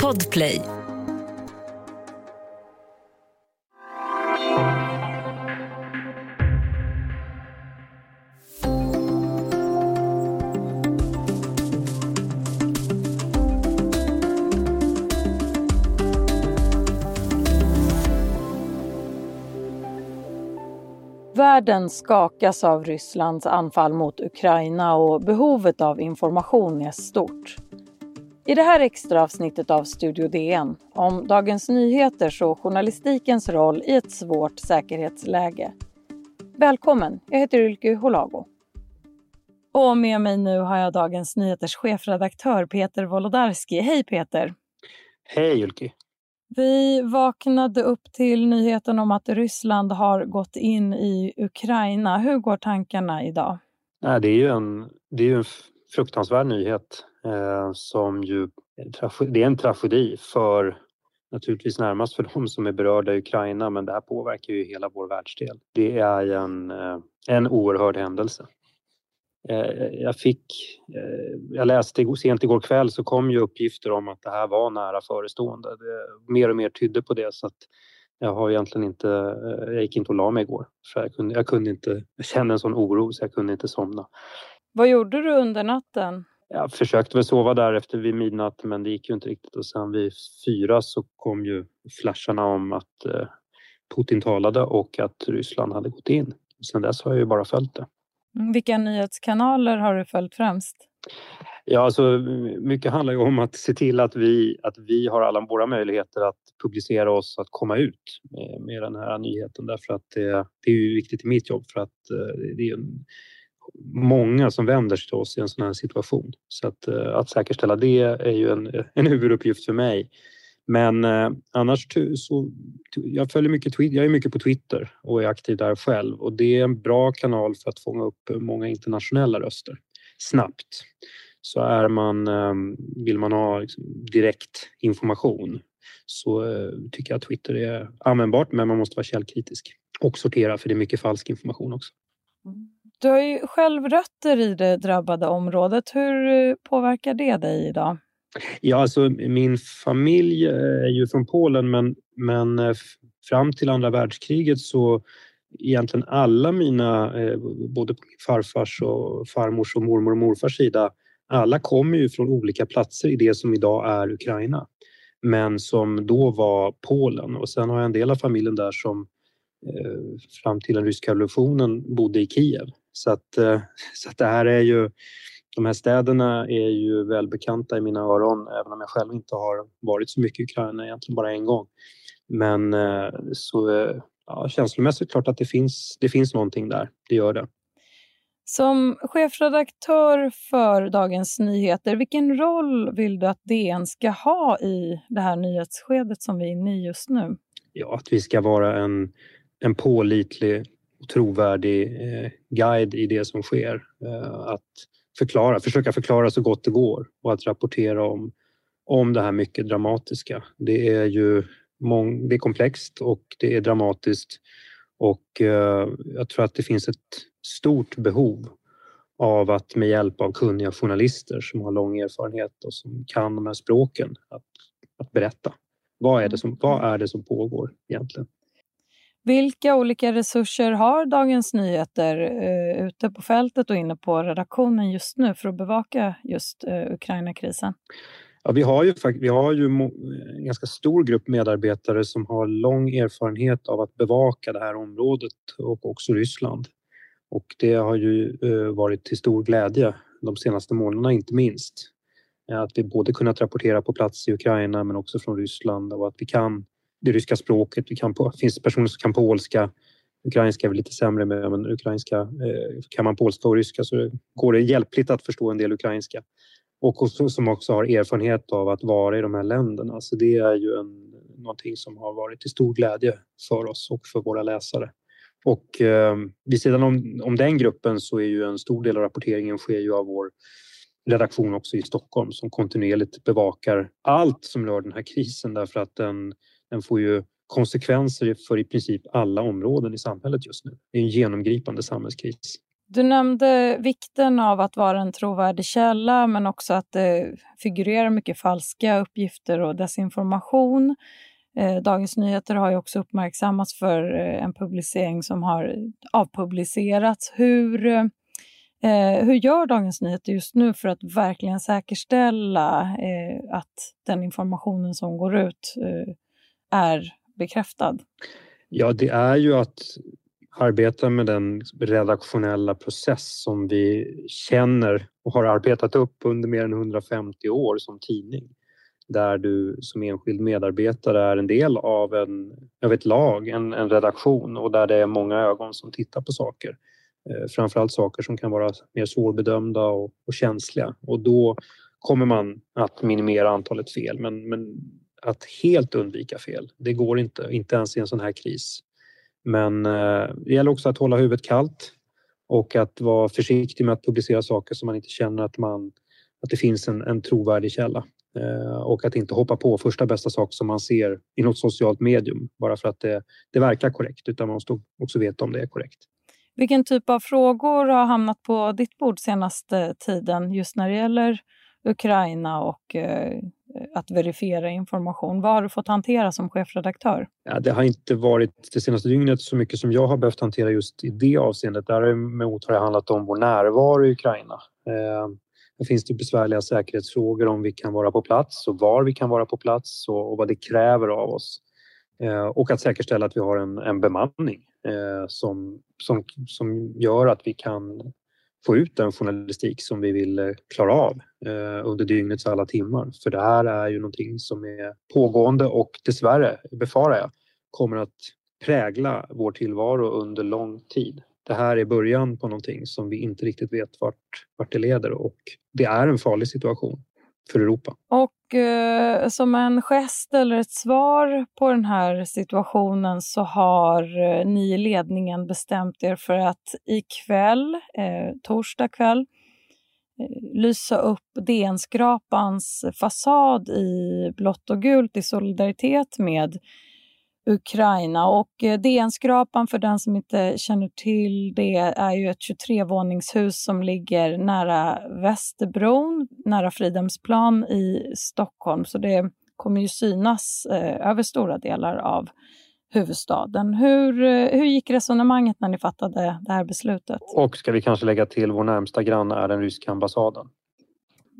Podplay. Världen skakas av Rysslands anfall mot Ukraina och behovet av information är stort. I det här extra avsnittet av Studio DN om Dagens Nyheters och journalistikens roll i ett svårt säkerhetsläge. Välkommen, jag heter Ylke Holago. Och med mig nu har jag Dagens Nyheters chefredaktör Peter Wolodarski. Hej Peter! Hej Ylke! Vi vaknade upp till nyheten om att Ryssland har gått in i Ukraina. Hur går tankarna idag? Nej, det är ju en, det är en fruktansvärd nyhet Eh, som ju... Det är en tragedi för naturligtvis närmast för de som är berörda i Ukraina men det här påverkar ju hela vår världsdel. Det är en, eh, en oerhörd händelse. Eh, jag fick, jag läste sent igår kväll så kom ju uppgifter om att det här var nära förestående. Det, mer och mer tydde på det så att jag har egentligen inte, jag gick inte och la mig igår för jag kunde, jag kunde inte, jag kände en sån oro så jag kunde inte somna. Vad gjorde du under natten? Jag försökte väl sova där efter vid midnatt men det gick ju inte riktigt och sen vid fyra så kom ju flasharna om att Putin talade och att Ryssland hade gått in. Sen dess har jag ju bara följt det. Mm, vilka nyhetskanaler har du följt främst? Ja, alltså, mycket handlar ju om att se till att vi, att vi har alla våra möjligheter att publicera oss, att komma ut med, med den här nyheten därför att det, det är ju viktigt i mitt jobb för att eh, det är många som vänder sig till oss i en sån här situation. Så att, eh, att säkerställa det är ju en, en huvuduppgift för mig. Men eh, annars så, jag följer mycket, jag är mycket på Twitter och är aktiv där själv och det är en bra kanal för att fånga upp många internationella röster snabbt. Så är man, eh, vill man ha liksom, direkt information så eh, tycker jag att Twitter är användbart men man måste vara källkritisk och sortera för det är mycket falsk information också. Mm. Du har ju själv rötter i det drabbade området. Hur eh, påverkar det dig idag? Ja, alltså min familj eh, är ju från Polen men, men eh, fram till andra världskriget så egentligen alla mina, både på min farfars och farmors och mormor och morfars sida, alla kommer ju från olika platser i det som idag är Ukraina men som då var Polen och sen har jag en del av familjen där som fram till den ryska revolutionen bodde i Kiev. Så att, så att det här är ju de här städerna är ju välbekanta i mina öron även om jag själv inte har varit så mycket i Ukraina, egentligen bara en gång. Men eh, så eh, ja, känslomässigt klart att det finns, det finns någonting där, det gör det. Som chefredaktör för Dagens Nyheter, vilken roll vill du att DN ska ha i det här nyhetsskedet som vi är inne i just nu? Ja, att vi ska vara en, en pålitlig och trovärdig eh, guide i det som sker. Eh, att förklara, försöka förklara så gott det går och att rapportera om, om det här mycket dramatiska. Det är ju mång, det är komplext och det är dramatiskt och eh, jag tror att det finns ett stort behov av att med hjälp av kunniga journalister som har lång erfarenhet och som kan de här språken att, att berätta. Vad är, det som, vad är det som pågår egentligen? Vilka olika resurser har Dagens Nyheter eh, ute på fältet och inne på redaktionen just nu för att bevaka just eh, Ukraina-krisen? Ja, vi har ju, vi har ju en ganska stor grupp medarbetare som har lång erfarenhet av att bevaka det här området och också Ryssland. Och det har ju eh, varit till stor glädje de senaste månaderna, inte minst. Att vi både kunnat rapportera på plats i Ukraina men också från Ryssland och att vi kan det ryska språket. Vi kan på, finns personer som kan polska. Ukrainska är väl lite sämre med, men ukrainska eh, kan man polska och ryska så går det hjälpligt att förstå en del ukrainska. Och också, som också har erfarenhet av att vara i de här länderna. Så det är ju en, någonting som har varit till stor glädje för oss och för våra läsare. Och eh, vid sidan om, om den gruppen så är ju en stor del av rapporteringen sker ju av vår redaktion också i Stockholm som kontinuerligt bevakar allt som rör den här krisen därför att den den får ju konsekvenser för i princip alla områden i samhället just nu. Det är en genomgripande samhällskris. Du nämnde vikten av att vara en trovärdig källa men också att det figurerar mycket falska uppgifter och desinformation. Eh, Dagens Nyheter har ju också uppmärksammats för eh, en publicering som har avpublicerats. Hur, eh, hur gör Dagens Nyheter just nu för att verkligen säkerställa att den informationen som går ut är bekräftad? Ja, det är ju att arbeta med den redaktionella process som vi känner och har arbetat upp under mer än 150 år som tidning där du som enskild medarbetare är en del av, en, av ett lag, en, en redaktion och där det är många ögon som tittar på saker. Eh, framförallt saker som kan vara mer svårbedömda och, och känsliga och då kommer man att minimera antalet fel men, men att helt undvika fel, det går inte, inte ens i en sån här kris. Men eh, det gäller också att hålla huvudet kallt och att vara försiktig med att publicera saker som man inte känner att, man, att det finns en, en trovärdig källa. Eh, och att inte hoppa på första bästa sak som man ser i något socialt medium bara för att det, det verkar korrekt utan man måste också veta om det är korrekt. Vilken typ av frågor har hamnat på ditt bord senaste tiden just när det gäller Ukraina och eh, Eh, att verifiera information? Vad har du fått hantera som chefredaktör? Ja, det har inte varit det senaste dygnet så mycket som jag har behövt hantera just i det avseendet. Däremot har det handlat om vår närvaro i Ukraina. Eh, det finns det besvärliga säkerhetsfrågor om vi kan vara på plats och var vi kan vara på plats och, och vad det kräver av oss. Eh, och att säkerställa att vi har en, en bemanning eh, som, som, som gör att vi kan få ut den journalistik som vi vill eh, klara av eh, under dygnets alla timmar. För det här är ju någonting som är pågående och dessvärre, befarar jag, kommer att prägla vår tillvaro under lång tid det här är början på någonting som vi inte riktigt vet vart, vart det leder och det är en farlig situation för Europa. Och eh, som en gest eller ett svar på den här situationen så har eh, ni i ledningen bestämt er för att ikväll, eh, torsdag kväll, eh, lysa upp DN-skrapans fasad i blått och gult i solidaritet med Ukraina. Och eh, DN-skrapan, för den som inte känner till det, är ju ett 23-våningshus som ligger nära Västerbron, nära Fridhemsplan i Stockholm. Så det kommer ju synas eh, över stora delar av huvudstaden. Hur, eh, hur gick resonemanget när ni fattade det här beslutet? Och ska vi kanske lägga till, vår närmsta granne är den ryska ambassaden.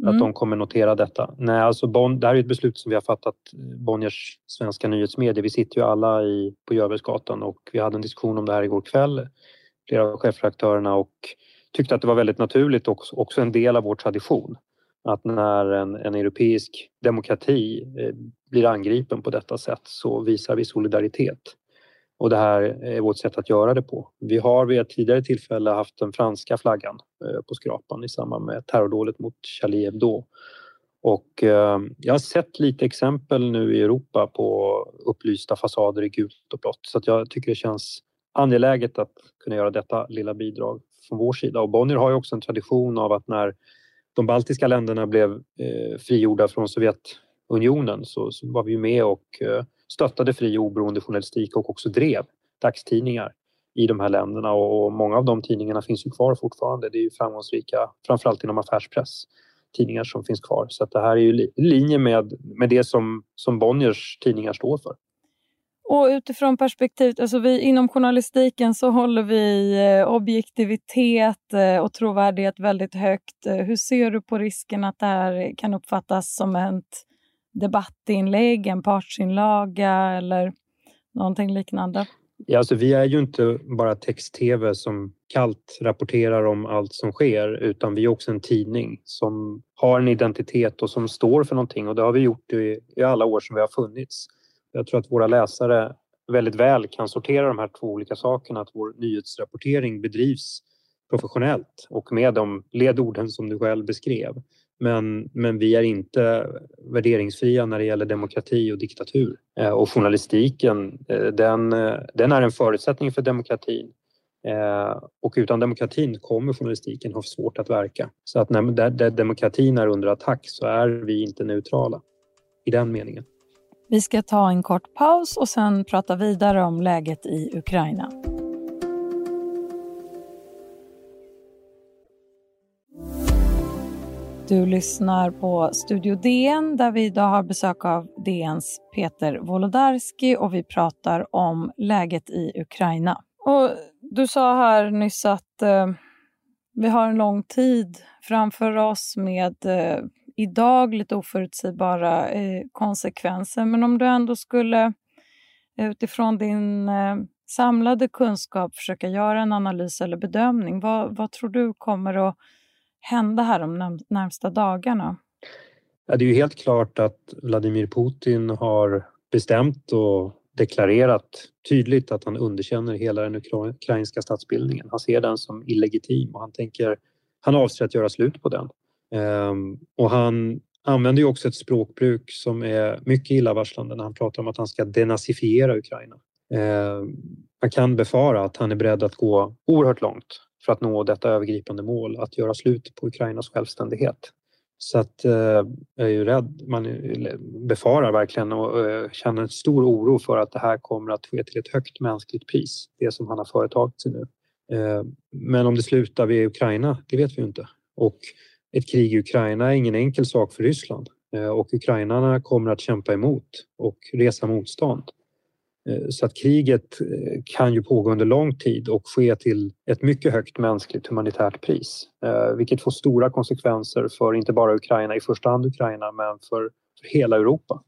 Mm. Att de kommer notera detta. Nej, alltså bon, det här är ett beslut som vi har fattat, Bonniers svenska nyhetsmedier. Vi sitter ju alla i, på Görbergsgatan och vi hade en diskussion om det här igår kväll, flera av chefredaktörerna och tyckte att det var väldigt naturligt och också en del av vår tradition att när en, en europeisk demokrati eh, blir angripen på detta sätt så visar vi solidaritet. Och det här är vårt sätt att göra det på. Vi har vid ett tidigare tillfälle haft den franska flaggan eh, på skrapan i samband med terrordådet mot Charlie Hebdo. Och eh, jag har sett lite exempel nu i Europa på upplysta fasader i gult och blått så att jag tycker det känns angeläget att kunna göra detta lilla bidrag från vår sida. Och Bonnier har ju också en tradition av att när de baltiska länderna blev eh, frigjorda från Sovjetunionen så, så var vi med och eh, stöttade fri och oberoende journalistik och också drev dagstidningar i de här länderna och många av de tidningarna finns ju kvar fortfarande. Det är ju framgångsrika, framförallt inom affärspress, tidningar som finns kvar. Så att det här är ju i linje med, med det som, som Bonniers tidningar står för. Och utifrån perspektivet, alltså vi, inom journalistiken så håller vi eh, objektivitet eh, och trovärdighet väldigt högt. Eh, hur ser du på risken att det här kan uppfattas som ett debattinlägg, en partsinlaga eller någonting liknande? Ja, alltså vi är ju inte bara text-tv som kallt rapporterar om allt som sker utan vi är också en tidning som har en identitet och som står för någonting och det har vi gjort i, i alla år som vi har funnits. Jag tror att våra läsare väldigt väl kan sortera de här två olika sakerna, att vår nyhetsrapportering bedrivs professionellt och med de ledorden som du själv beskrev. Men, men vi är inte värderingsfria när det gäller demokrati och diktatur. Eh, och journalistiken, eh, den, eh, den är en förutsättning för demokratin. Och utan demokratin kommer journalistiken ha svårt att verka. Så att när, där, där demokratin är under attack så är vi inte neutrala i den meningen. Vi ska ta en kort paus och sen prata vidare om läget i Ukraina. Du lyssnar på Studio DN där vi idag har besök av DNs Peter Wolodarski och vi pratar om läget i Ukraina. Och du sa här nyss att eh, vi har en lång tid framför oss med eh, idag lite oförutsägbara eh, konsekvenser. Men om du ändå skulle eh, utifrån din eh, samlade kunskap försöka göra en analys eller bedömning, vad, vad tror du kommer att hända här de närmsta dagarna? Ja, det är ju helt klart att Vladimir Putin har bestämt och deklarerat tydligt att han underkänner hela den ukrainska statsbildningen. Han ser den som illegitim och han tänker, han avser att göra slut på den. Ehm, och han använder ju också ett språkbruk som är mycket illavarslande när han pratar om att han ska denazifiera Ukraina. Ehm, man kan befara att han är beredd att gå oerhört långt för att nå detta övergripande mål, att göra slut på Ukrainas självständighet. Så att eh, jag är ju rädd, man befarar verkligen och eh, känner en stor oro för att det här kommer att ske till ett högt mänskligt pris, det som han har företagit sig nu. Eh, men om det slutar vid Ukraina, det vet vi ju inte. Och ett krig i Ukraina är ingen enkel sak för Ryssland eh, och ukrainarna kommer att kämpa emot och resa motstånd. Eh, så att kriget eh, kan ju pågå under lång tid och ske till ett mycket högt mänskligt humanitärt pris. Eh, vilket får stora konsekvenser för inte bara Ukraina, i första hand Ukraina, men för, för hela Europa.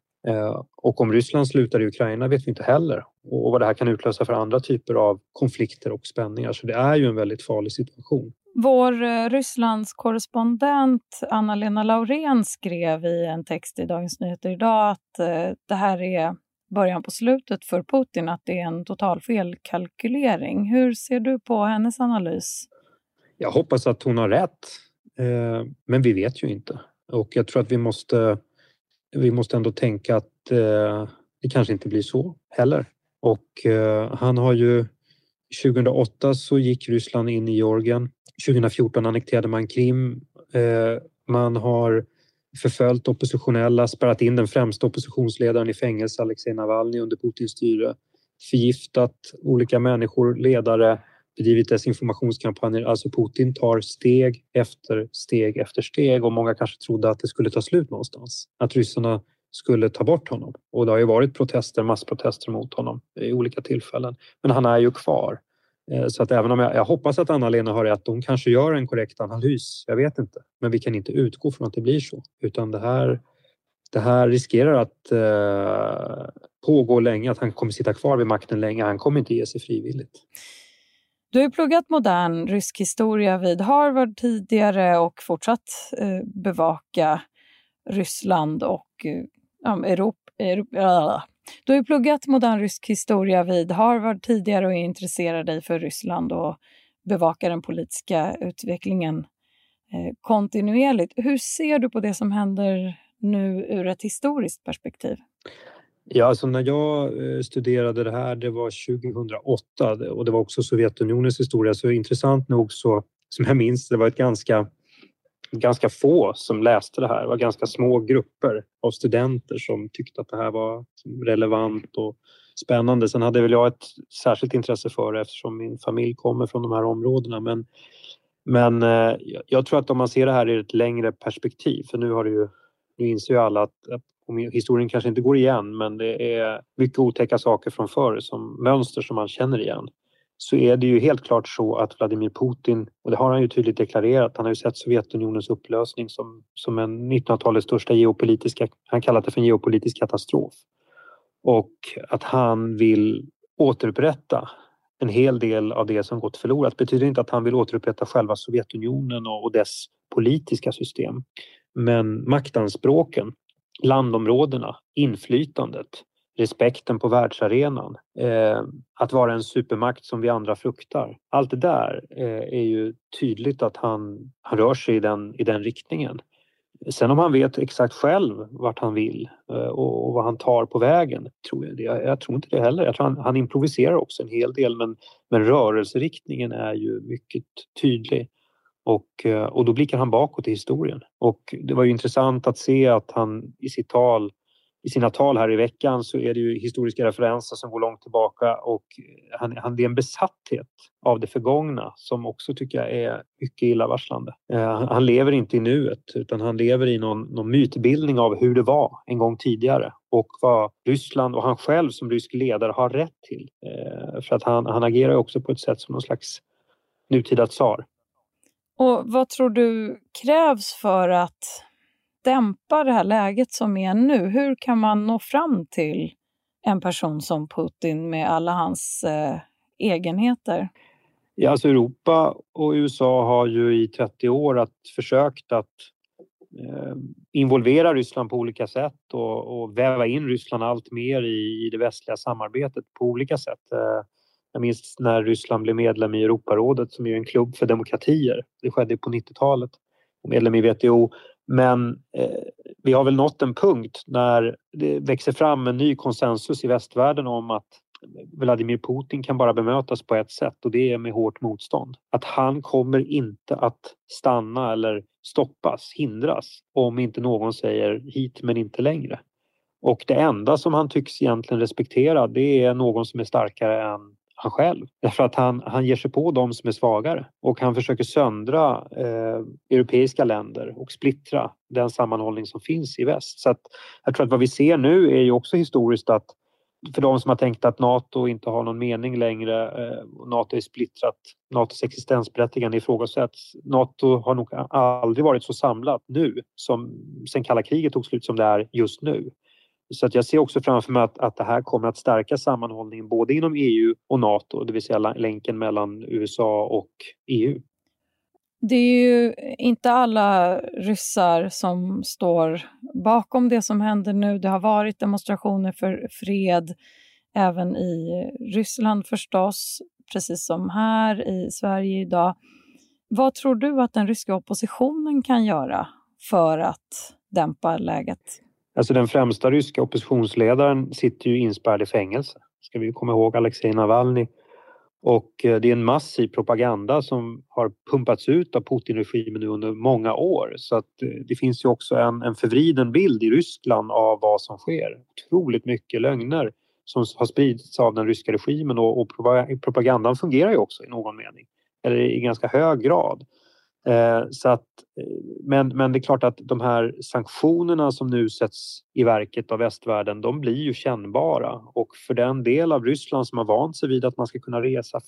Och om Ryssland slutar i Ukraina vet vi inte heller och vad det här kan utlösa för andra typer av konflikter och spänningar. Så det är ju en väldigt farlig situation. Vår Rysslands korrespondent Anna-Lena Laurén skrev i en text i Dagens Nyheter idag att det här är början på slutet för Putin att det är en total felkalkylering. Hur ser du på hennes analys? Jag hoppas att hon har rätt, eh, men vi vet ju inte. Och jag tror att vi måste, vi måste ändå tänka att eh, det kanske inte blir så heller. Och eh, han har ju 2008 så gick Ryssland in i Georgien. 2014 annekterade man Krim. Man har förföljt oppositionella, spärrat in den främsta oppositionsledaren i fängelse, Alexej Navalny, under Putins styre, förgiftat olika människor, ledare, bedrivit desinformationskampanjer. Alltså Putin tar steg efter steg efter steg och många kanske trodde att det skulle ta slut någonstans. Att ryssarna skulle ta bort honom. Och det har ju varit protester, massprotester mot honom i olika tillfällen. Men han är ju kvar. Eh, så att även om jag, jag hoppas att Anna-Lena har rätt, hon kanske gör en korrekt analys, jag vet inte. Men vi kan inte utgå från att det blir så, utan det här, det här riskerar att eh, pågå länge, att han kommer sitta kvar vid makten länge. Han kommer inte ge sig frivilligt. Du har pluggat modern rysk historia vid Harvard tidigare och fortsatt eh, bevaka Ryssland och eh, Europa, Europa, du har ju pluggat modern rysk historia vid Harvard tidigare och är intresserad dig för Ryssland och bevakar den politiska utvecklingen eh, kontinuerligt. Hur ser du på det som händer nu ur ett historiskt perspektiv? Ja, alltså när jag eh, studerade det här, det var 2008 och det var också Sovjetunionens historia, så intressant nog så, som jag minns, det var ett ganska ganska få som läste det här. Det var ganska små grupper av studenter som tyckte att det här var relevant och spännande. Sen hade väl jag ett särskilt intresse för det eftersom min familj kommer från de här områdena. Men, men eh, jag tror att om man ser det här i ett längre perspektiv, för nu har det ju, nu inser ju alla att historien kanske inte går igen men det är mycket otäcka saker från förr som mönster som man känner igen så är det ju helt klart så att Vladimir Putin, och det har han ju tydligt deklarerat, han har ju sett Sovjetunionens upplösning som, som en 1900-talets största geopolitiska, han kallar det för en geopolitisk katastrof. Och att han vill återupprätta en hel del av det som gått förlorat. Betyder inte att han vill återupprätta själva Sovjetunionen och dess politiska system. Men maktanspråken, landområdena, inflytandet, respekten på världsarenan, eh, att vara en supermakt som vi andra fruktar. Allt det där eh, är ju tydligt att han, han rör sig i den, i den riktningen. Sen om han vet exakt själv vart han vill eh, och, och vad han tar på vägen, tror jag, jag, jag tror inte det heller. Jag tror han, han, improviserar också en hel del men, men rörelseriktningen är ju mycket tydlig. Och, eh, och då blickar han bakåt i historien. Och det var ju intressant att se att han i sitt tal i sina tal här i veckan så är det ju historiska referenser som går långt tillbaka och han, han, det är en besatthet av det förgångna som också tycker jag är mycket illavarslande. Eh, han lever inte i nuet utan han lever i någon, någon mytbildning av hur det var en gång tidigare och vad Ryssland och han själv som rysk ledare har rätt till. Eh, för att han, han agerar också på ett sätt som någon slags nutida tsar. Och vad tror du krävs för att dämpa det här läget som är nu? Hur kan man nå fram till en person som Putin med alla hans eh, egenheter? Ja, alltså Europa och USA har ju i 30 år att försökt att eh, involvera Ryssland på olika sätt och, och väva in Ryssland allt mer i, i det västliga samarbetet på olika sätt. Eh, jag minns när Ryssland blev medlem i Europarådet som är en klubb för demokratier. Det skedde på 90-talet. Medlem i WTO. Men eh, vi har väl nått en punkt när det växer fram en ny konsensus i västvärlden om att Vladimir Putin kan bara bemötas på ett sätt och det är med hårt motstånd. Att han kommer inte att stanna eller stoppas, hindras om inte någon säger hit men inte längre. Och det enda som han tycks egentligen respektera det är någon som är starkare än han själv. Därför att han, han ger sig på de som är svagare och han försöker söndra eh, europeiska länder och splittra den sammanhållning som finns i väst. Så att jag tror att vad vi ser nu är ju också historiskt att för de som har tänkt att Nato inte har någon mening längre och Nato är splittrat, Natos existensberättigande ifrågasätts. Nato har nog aldrig varit så samlat nu som sen kalla kriget tog slut som det är just nu. Så att jag ser också framför mig att, att det här kommer att stärka sammanhållningen både inom EU och Nato, det vill säga länken mellan USA och EU. Det är ju inte alla ryssar som står bakom det som händer nu. Det har varit demonstrationer för fred även i Ryssland förstås, precis som här i Sverige idag. Vad tror du att den ryska oppositionen kan göra för att dämpa läget? Alltså den främsta ryska oppositionsledaren sitter ju inspärrad i fängelse. Ska vi komma ihåg Alexej Navalny. Och eh, det är en massiv propaganda som har pumpats ut av Putin-regimen nu under många år. Så att eh, det finns ju också en, en förvriden bild i Ryssland av vad som sker. Otroligt mycket lögner som har spridits av den ryska regimen och, och propagandan fungerar ju också i någon mening. Eller i ganska hög grad. Eh, så att, eh, men, men det är klart att de här sanktionerna som nu sätts i verket av västvärlden, de blir ju kännbara och för den del av Ryssland som har vant sig vid att man ska kunna resa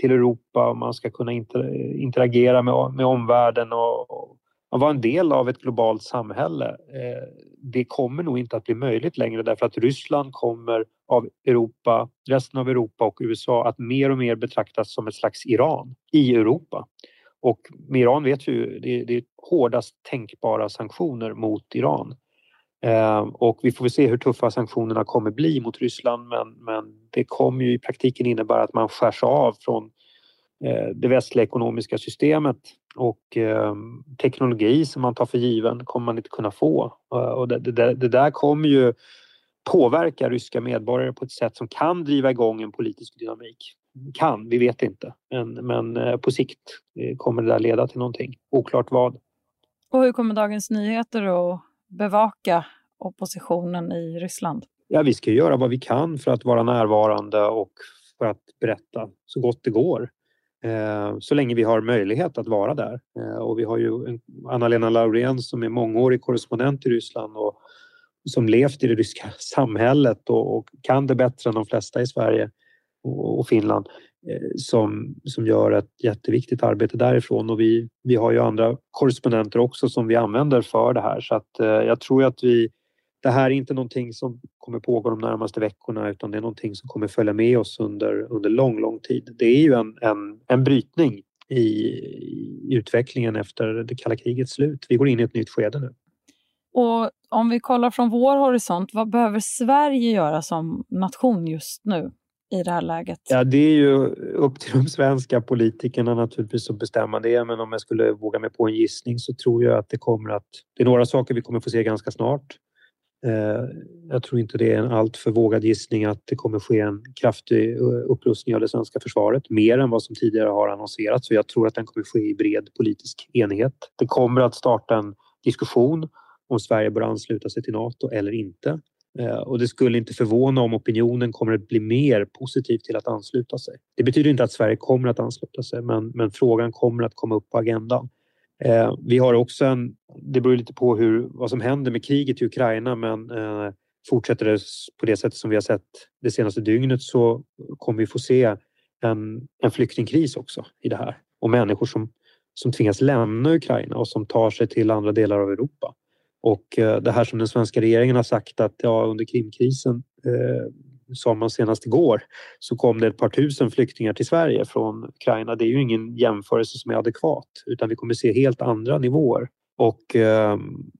till Europa och man ska kunna eh, interagera med, med omvärlden och, och vara en del av ett globalt samhälle. Eh, det kommer nog inte att bli möjligt längre därför att Ryssland kommer av Europa, resten av Europa och USA att mer och mer betraktas som ett slags Iran i Europa. Och med Iran vet vi ju, det, det är hårdast tänkbara sanktioner mot Iran. Eh, och vi får väl se hur tuffa sanktionerna kommer bli mot Ryssland men, men det kommer ju i praktiken innebära att man skärs av från eh, det västliga ekonomiska systemet och eh, teknologi som man tar för given kommer man inte kunna få. Eh, och det, det, det där kommer ju påverka ryska medborgare på ett sätt som kan driva igång en politisk dynamik kan, vi vet inte. Men, men eh, på sikt eh, kommer det där leda till någonting. Oklart vad. Och hur kommer Dagens Nyheter att bevaka oppositionen i Ryssland? Ja, vi ska göra vad vi kan för att vara närvarande och för att berätta så gott det går. Eh, så länge vi har möjlighet att vara där. Och vi har ju Anna-Lena Laurén som är mångårig korrespondent i Ryssland och som levt i det ryska samhället och kan det bättre än de flesta i Sverige och Finland eh, som, som gör ett jätteviktigt arbete därifrån och vi, vi har ju andra korrespondenter också som vi använder för det här så att eh, jag tror att vi det här är inte någonting som kommer pågå de närmaste veckorna utan det är någonting som kommer följa med oss under, under lång, lång tid. Det är ju en, en, en brytning i, i utvecklingen efter det kalla krigets slut. Vi går in i ett nytt skede nu. Och om vi kollar från vår horisont, vad behöver Sverige göra som nation just nu? I det här läget? Ja, det är ju upp till de svenska politikerna naturligtvis att bestämma det. Men om jag skulle våga mig på en gissning så tror jag att det kommer att... Det är några saker vi kommer få se ganska snart. Eh, jag tror inte det är en alltför vågad gissning att det kommer ske en kraftig eh, upprustning av det svenska försvaret, mer än vad som tidigare har annonserats. Så jag tror att den kommer ske i bred politisk enighet. Det kommer att starta en diskussion om Sverige bör ansluta sig till Nato eller inte. Eh, och det skulle inte förvåna om opinionen kommer att bli mer positiv till att ansluta sig. Det betyder inte att Sverige kommer att ansluta sig men, men frågan kommer att komma upp på agendan. Eh, vi har också en, det beror lite på hur, vad som händer med kriget i Ukraina men eh, fortsätter det på det sättet som vi har sett det senaste dygnet så kommer vi få se en, en flyktingkris också i det här och människor som, som tvingas lämna Ukraina och som tar sig till andra delar av Europa. Och eh, det här som den svenska regeringen har sagt att ja, under Krimkrisen eh, sa man senast igår så kom det ett par tusen flyktingar till Sverige från Ukraina. Det är ju ingen jämförelse som är adekvat utan vi kommer se helt andra nivåer. Och eh,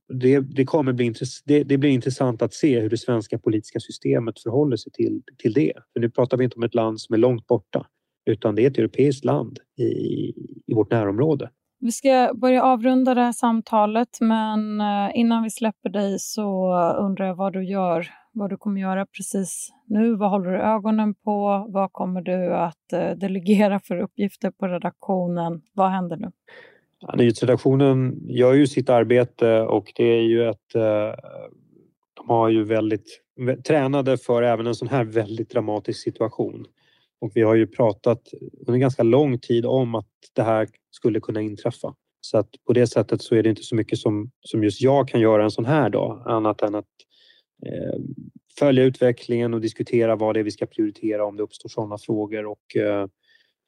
det, det, kommer bli det, det, blir intressant att se hur det svenska politiska systemet förhåller sig till, till det. För nu pratar vi inte om ett land som är långt borta utan det är ett europeiskt land i, i vårt närområde. Vi ska börja avrunda det här samtalet men eh, innan vi släpper dig så undrar jag vad du gör, vad du kommer göra precis nu. Vad håller du ögonen på? Vad kommer du att eh, delegera för uppgifter på redaktionen? Vad händer nu? Ja, nyhetsredaktionen gör ju sitt arbete och det är ju ett... Eh, de har ju väldigt tränade för även en sån här väldigt dramatisk situation. Och vi har ju pratat under ganska lång tid om att det här skulle kunna inträffa. Så att på det sättet så är det inte så mycket som, som just jag kan göra en sån här dag annat än att eh, följa utvecklingen och diskutera vad det är vi ska prioritera om det uppstår sådana frågor och eh,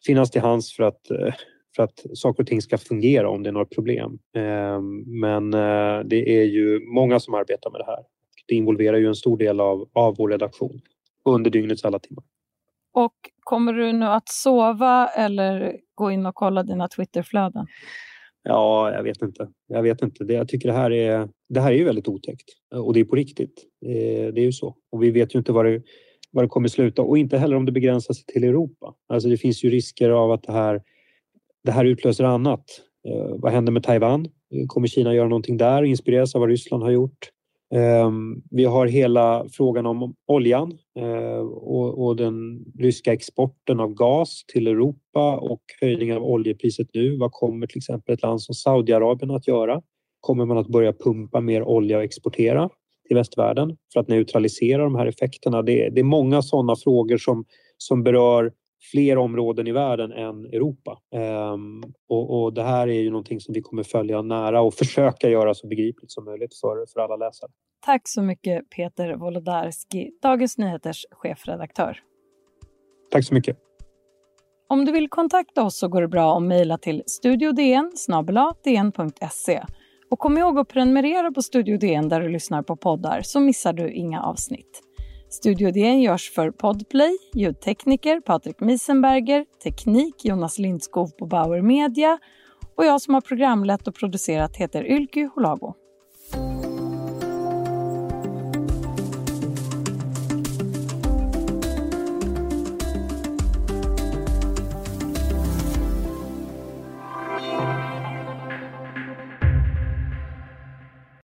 finnas till hands för att, eh, för att saker och ting ska fungera om det är några problem. Eh, men eh, det är ju många som arbetar med det här. Det involverar ju en stor del av, av vår redaktion under dygnets alla timmar. Och kommer du nu att sova eller gå in och kolla dina Twitterflöden? Ja, jag vet inte. Jag vet inte. Det, jag tycker det här är, det här är ju väldigt otäckt och det är på riktigt. Eh, det, är ju så. Och vi vet ju inte var det, var det kommer sluta och inte heller om det begränsar sig till Europa. Alltså det finns ju risker av att det här, det här utlöser annat. Eh, vad händer med Taiwan? Eh, kommer Kina göra någonting där? Inspireras av vad Ryssland har gjort? Ehm, vi har hela frågan om oljan eh, och den ryska exporten av gas till Europa och höjningen av oljepriset nu. Vad kommer till exempel ett land som Saudiarabien att göra? Kommer man att börja pumpa mer olja och exportera till västvärlden för att neutralisera de här effekterna? Det är, många sådana frågor som, som berör fler områden i världen än Europa. Um, och, och, det här är ju någonting som vi kommer följa nära och försöka göra så begripligt som möjligt för, för alla läsare. Tack så mycket Peter Wolodarski, Dagens Nyheters chefredaktör. Tack så mycket. Om du vill kontakta oss så går det bra att mejla till studiodn. Och kom ihåg att prenumerera på Studio DN där du lyssnar på poddar så missar du inga avsnitt. Studio DN görs för Podplay, ljudtekniker Patrik Miesenberger, teknik Jonas Lindskov på Bauer Media och jag som har programlett och producerat heter Ylky Holago.